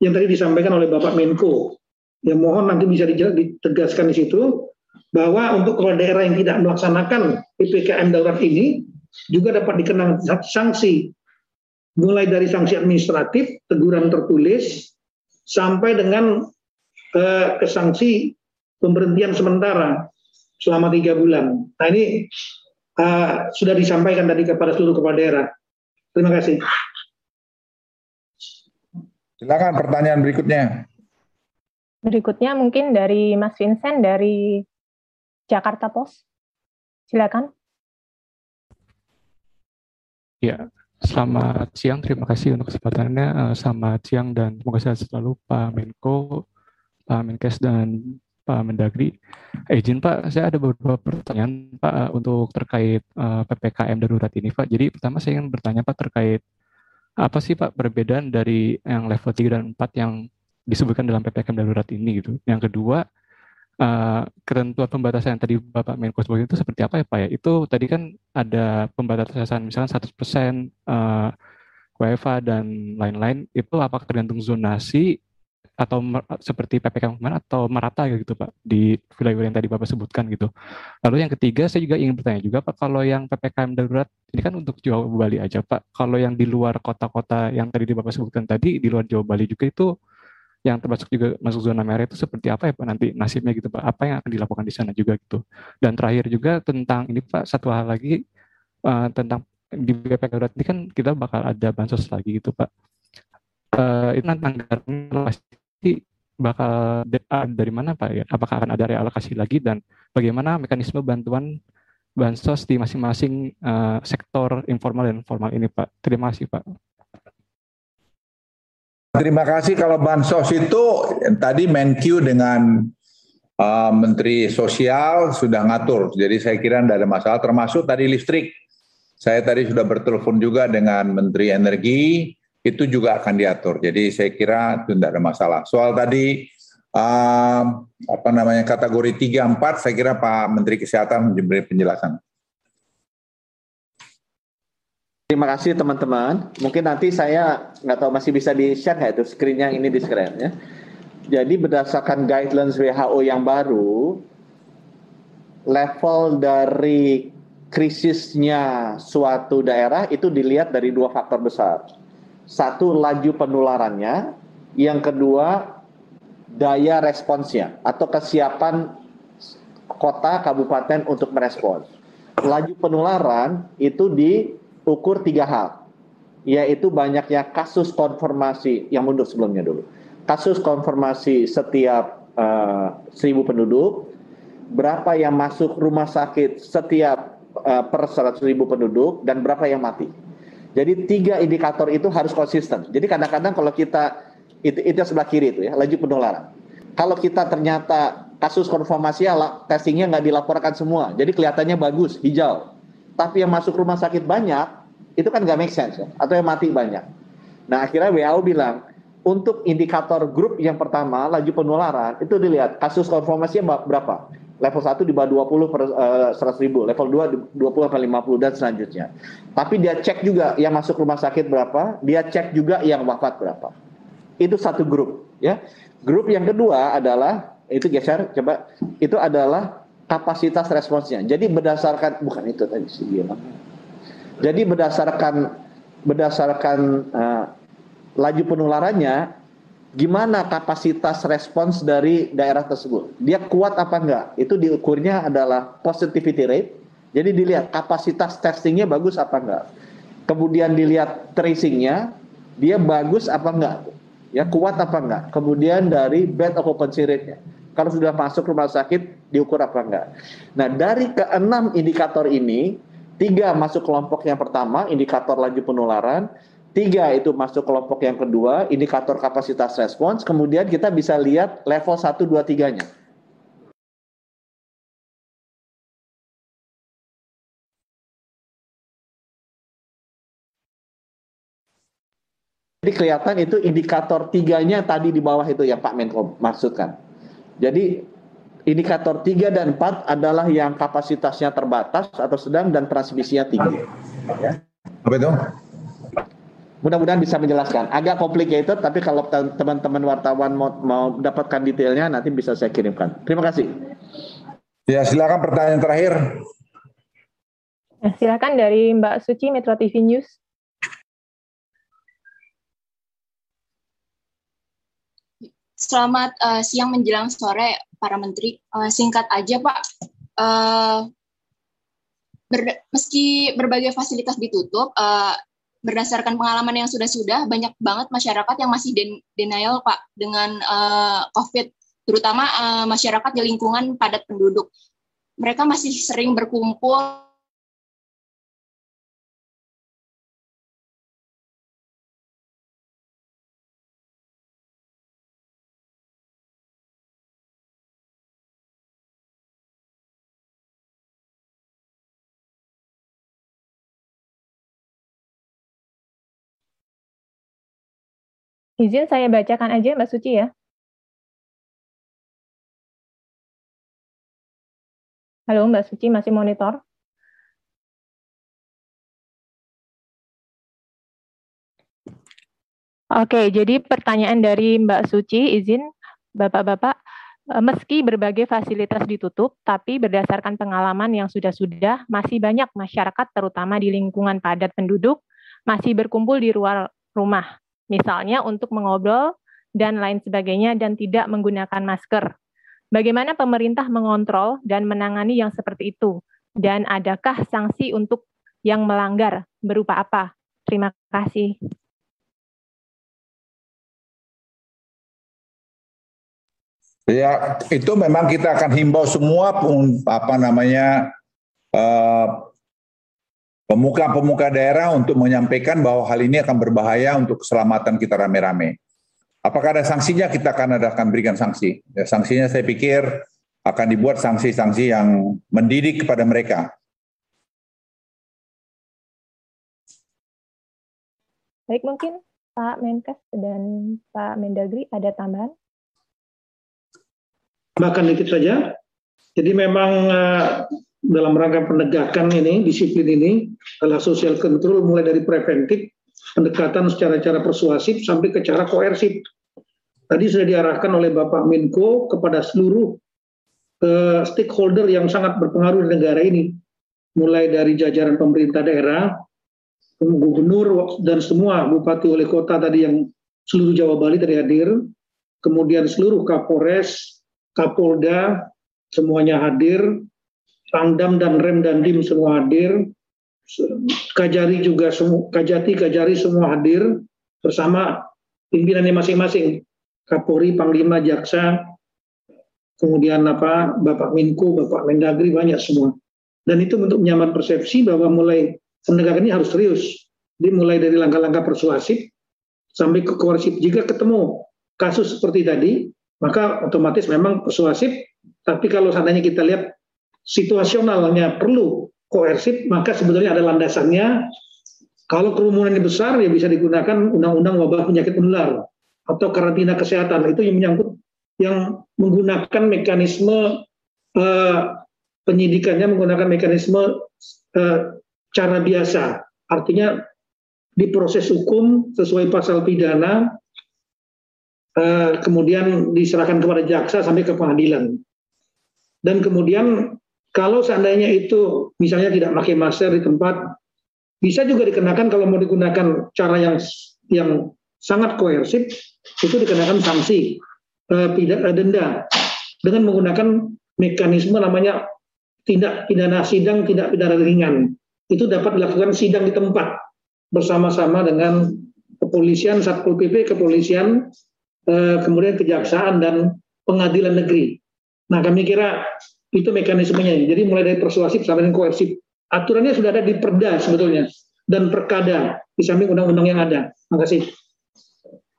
yang tadi disampaikan oleh Bapak Menko ya mohon nanti bisa ditegaskan di situ bahwa untuk kepala daerah yang tidak melaksanakan PPKM darurat ini juga dapat dikenang sanksi mulai dari sanksi administratif, teguran tertulis sampai dengan eh, ke sanksi pemberhentian sementara selama tiga bulan. Nah ini uh, sudah disampaikan tadi kepada seluruh kepala daerah. Terima kasih. Silakan pertanyaan berikutnya. Berikutnya mungkin dari Mas Vincent dari Jakarta Post. Silakan. Ya, selamat siang. Terima kasih untuk kesempatannya. Eh, selamat siang dan semoga sehat selalu Pak Menko, Pak Menkes dan Pak Mendagri. Izin Pak, saya ada beberapa pertanyaan Pak untuk terkait eh, PPKM darurat ini Pak. Jadi pertama saya ingin bertanya Pak terkait apa sih Pak perbedaan dari yang level 3 dan 4 yang disebutkan dalam ppkm darurat ini gitu. Yang kedua uh, ketentuan pembatasan yang tadi Bapak Menko sebutkan itu seperti apa ya Pak ya? Itu tadi kan ada pembatasan misalkan 100% uh, WFA dan lain-lain itu apakah tergantung zonasi atau seperti PPKM kemarin atau merata gitu Pak di wilayah yang tadi Bapak sebutkan gitu. Lalu yang ketiga saya juga ingin bertanya juga Pak kalau yang PPKM darurat ini kan untuk Jawa Bali aja Pak. Kalau yang di luar kota-kota yang tadi di Bapak sebutkan tadi di luar Jawa Bali juga itu yang termasuk juga masuk zona merah itu seperti apa ya Pak nanti nasibnya gitu Pak? Apa yang akan dilakukan di sana juga gitu. Dan terakhir juga tentang ini Pak satu hal lagi uh, tentang di PPKM darurat ini kan kita bakal ada bansos lagi gitu Pak. Uh, itu nanti bakal dari mana Pak ya? Apakah akan ada realokasi lagi dan bagaimana mekanisme bantuan bansos di masing-masing uh, sektor informal dan formal ini Pak? Terima kasih Pak. Terima kasih kalau bansos itu tadi Menq dengan uh, Menteri Sosial sudah ngatur. Jadi saya kira tidak ada masalah termasuk tadi listrik. Saya tadi sudah bertelepon juga dengan Menteri Energi itu juga akan diatur. Jadi saya kira itu tidak ada masalah. Soal tadi uh, apa namanya kategori 3 4 saya kira Pak Menteri Kesehatan memberi penjelasan. Terima kasih teman-teman. Mungkin nanti saya nggak tahu masih bisa di share nggak itu screen ini di screen ya. Jadi berdasarkan guidelines WHO yang baru, level dari krisisnya suatu daerah itu dilihat dari dua faktor besar. Satu laju penularannya, yang kedua daya responsnya atau kesiapan kota kabupaten untuk merespons. Laju penularan itu di ukur tiga hal, yaitu banyaknya kasus konfirmasi yang mundur sebelumnya dulu. Kasus konfirmasi setiap uh, seribu penduduk, berapa yang masuk rumah sakit setiap uh, per seratus ribu penduduk, dan berapa yang mati. Jadi tiga indikator itu harus konsisten. Jadi kadang-kadang kalau kita itu itu sebelah kiri itu ya laju penularan. Kalau kita ternyata kasus konfirmasi testingnya nggak dilaporkan semua, jadi kelihatannya bagus hijau tapi yang masuk rumah sakit banyak, itu kan nggak make sense ya, atau yang mati banyak. Nah akhirnya WHO bilang, untuk indikator grup yang pertama, laju penularan, itu dilihat kasus konfirmasinya berapa. Level 1 di bawah 20 per uh, eh, 100 ribu, level 2 di 20 per 50 dan selanjutnya. Tapi dia cek juga yang masuk rumah sakit berapa, dia cek juga yang wafat berapa. Itu satu grup. ya. Grup yang kedua adalah, itu geser, coba, itu adalah kapasitas responsnya. Jadi berdasarkan bukan itu tadi sih bilang. Jadi berdasarkan berdasarkan uh, laju penularannya, gimana kapasitas respons dari daerah tersebut? Dia kuat apa enggak? Itu diukurnya adalah positivity rate. Jadi dilihat kapasitas testingnya bagus apa enggak. Kemudian dilihat tracingnya, dia bagus apa enggak? Ya kuat apa enggak? Kemudian dari bed occupancy rate-nya kalau sudah masuk rumah sakit diukur apa enggak. Nah dari keenam indikator ini, tiga masuk kelompok yang pertama, indikator laju penularan, tiga itu masuk kelompok yang kedua, indikator kapasitas respons, kemudian kita bisa lihat level 1, 2, 3-nya. Jadi kelihatan itu indikator tiganya tadi di bawah itu yang Pak Menko maksudkan. Jadi indikator 3 dan 4 adalah yang kapasitasnya terbatas atau sedang dan transmisinya tinggi. Apa itu? Mudah-mudahan bisa menjelaskan. Agak complicated, tapi kalau teman-teman wartawan mau, mau dapatkan detailnya, nanti bisa saya kirimkan. Terima kasih. Ya, silakan pertanyaan terakhir. Ya, silakan dari Mbak Suci, Metro TV News. Selamat uh, siang menjelang sore para menteri. Uh, singkat aja Pak, uh, ber, meski berbagai fasilitas ditutup, uh, berdasarkan pengalaman yang sudah-sudah banyak banget masyarakat yang masih den denial Pak dengan uh, COVID, terutama uh, masyarakat di lingkungan padat penduduk. Mereka masih sering berkumpul Izin saya bacakan aja Mbak Suci ya. Halo Mbak Suci, masih monitor? Oke, jadi pertanyaan dari Mbak Suci, izin Bapak-Bapak, e, meski berbagai fasilitas ditutup, tapi berdasarkan pengalaman yang sudah-sudah, masih banyak masyarakat terutama di lingkungan padat penduduk, masih berkumpul di luar rumah, misalnya untuk mengobrol dan lain sebagainya dan tidak menggunakan masker. Bagaimana pemerintah mengontrol dan menangani yang seperti itu? Dan adakah sanksi untuk yang melanggar berupa apa? Terima kasih. Ya, itu memang kita akan himbau semua apa namanya pemuka-pemuka daerah untuk menyampaikan bahwa hal ini akan berbahaya untuk keselamatan kita rame-rame. Apakah ada sanksinya? Kita akan ada akan berikan sanksi. Ya, sanksinya saya pikir akan dibuat sanksi-sanksi yang mendidik kepada mereka. Baik, mungkin Pak Menkes dan Pak Mendagri ada tambahan? Bahkan dikit saja. Jadi memang uh, dalam rangka penegakan ini, disiplin ini adalah social control mulai dari preventif, pendekatan secara cara persuasif sampai ke cara koersif. Tadi sudah diarahkan oleh Bapak Menko kepada seluruh uh, stakeholder yang sangat berpengaruh di negara ini, mulai dari jajaran pemerintah daerah, gubernur dan semua bupati wali kota tadi yang seluruh Jawa Bali tadi hadir, kemudian seluruh Kapolres, Kapolda semuanya hadir, Pangdam dan Rem dan Dim semua hadir, Kajari juga semua, Kajati, Kajari semua hadir bersama pimpinannya masing-masing, Kapolri, Panglima, Jaksa, kemudian apa Bapak Menko, Bapak Mendagri banyak semua. Dan itu untuk menyaman persepsi bahwa mulai penegakan ini harus serius. Dimulai dari langkah-langkah persuasif sampai ke koersif. Jika ketemu kasus seperti tadi, maka otomatis memang persuasif. Tapi kalau seandainya kita lihat situasionalnya perlu koersif, maka sebetulnya ada landasannya. Kalau kerumunan ini besar, ya bisa digunakan undang-undang wabah penyakit menular atau karantina kesehatan. Itu yang menyangkut yang menggunakan mekanisme uh, penyidikannya menggunakan mekanisme uh, cara biasa. Artinya di proses hukum sesuai pasal pidana Eh, kemudian diserahkan kepada jaksa sampai ke pengadilan. Dan kemudian kalau seandainya itu misalnya tidak pakai masker di tempat, bisa juga dikenakan kalau mau digunakan cara yang yang sangat koersif, itu dikenakan sanksi uh, denda dengan menggunakan mekanisme namanya tindak pidana sidang, tidak pidana ringan. Itu dapat dilakukan sidang di tempat bersama-sama dengan kepolisian, satpol pp, kepolisian, Eh, kemudian kejaksaan dan pengadilan negeri. Nah kami kira itu mekanismenya. Jadi mulai dari persuasif sampai dengan koersif. Aturannya sudah ada di perda sebetulnya dan perkada di samping undang-undang yang ada. Terima kasih.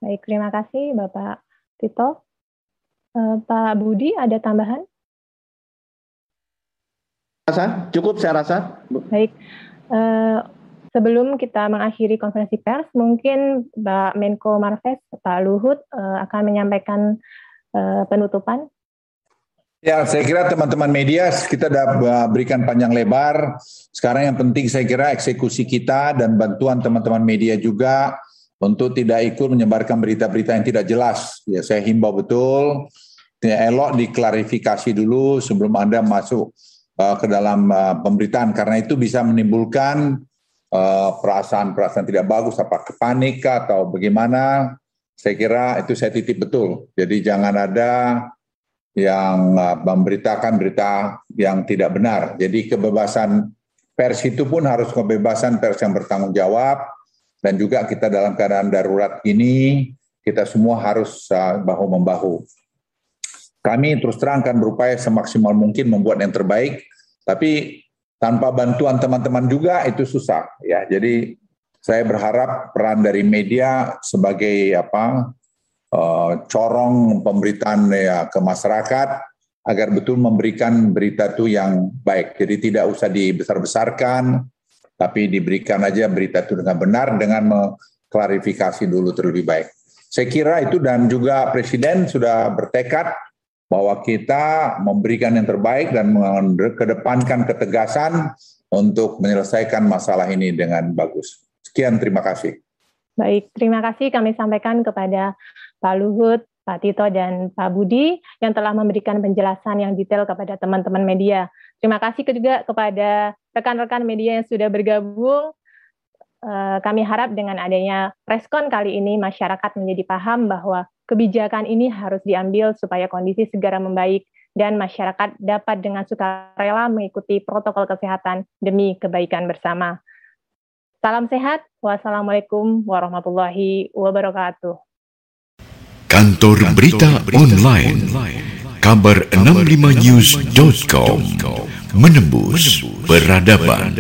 Baik, terima kasih Bapak Tito. Uh, Pak Budi ada tambahan? Rasa cukup saya rasa. Baik. Uh, Sebelum kita mengakhiri konferensi pers, mungkin Mbak Menko Marves, Pak Luhut uh, akan menyampaikan penutupan. Ya, saya kira teman-teman media kita sudah berikan panjang lebar. Sekarang yang penting saya kira eksekusi kita dan bantuan teman-teman media juga untuk tidak ikut menyebarkan berita-berita yang tidak jelas. Ya, saya himbau betul, ya, elok diklarifikasi dulu sebelum Anda masuk uh, ke dalam uh, pemberitaan karena itu bisa menimbulkan Eh, perasaan-perasaan tidak bagus, apa kepanik atau bagaimana, saya kira itu saya titip betul. Jadi jangan ada yang uh, memberitakan berita yang tidak benar. Jadi kebebasan pers itu pun harus kebebasan pers yang bertanggung jawab dan juga kita dalam keadaan darurat ini kita semua harus uh, bahu membahu. Kami terus terang akan berupaya semaksimal mungkin membuat yang terbaik, tapi tanpa bantuan teman-teman juga itu susah ya. Jadi saya berharap peran dari media sebagai apa corong pemberitaan ya ke masyarakat agar betul memberikan berita itu yang baik. Jadi tidak usah dibesar-besarkan, tapi diberikan aja berita itu dengan benar dengan mengklarifikasi dulu terlebih baik. Saya kira itu dan juga Presiden sudah bertekad bahwa kita memberikan yang terbaik dan mengedepankan ketegasan untuk menyelesaikan masalah ini dengan bagus. Sekian, terima kasih. Baik, terima kasih kami sampaikan kepada Pak Luhut, Pak Tito, dan Pak Budi yang telah memberikan penjelasan yang detail kepada teman-teman media. Terima kasih juga kepada rekan-rekan media yang sudah bergabung. Eh, kami harap dengan adanya preskon kali ini masyarakat menjadi paham bahwa kebijakan ini harus diambil supaya kondisi segera membaik dan masyarakat dapat dengan sukarela mengikuti protokol kesehatan demi kebaikan bersama. Salam sehat. Wassalamualaikum warahmatullahi wabarakatuh. Kantor Berita Online. Kabar65news.com menembus peradaban.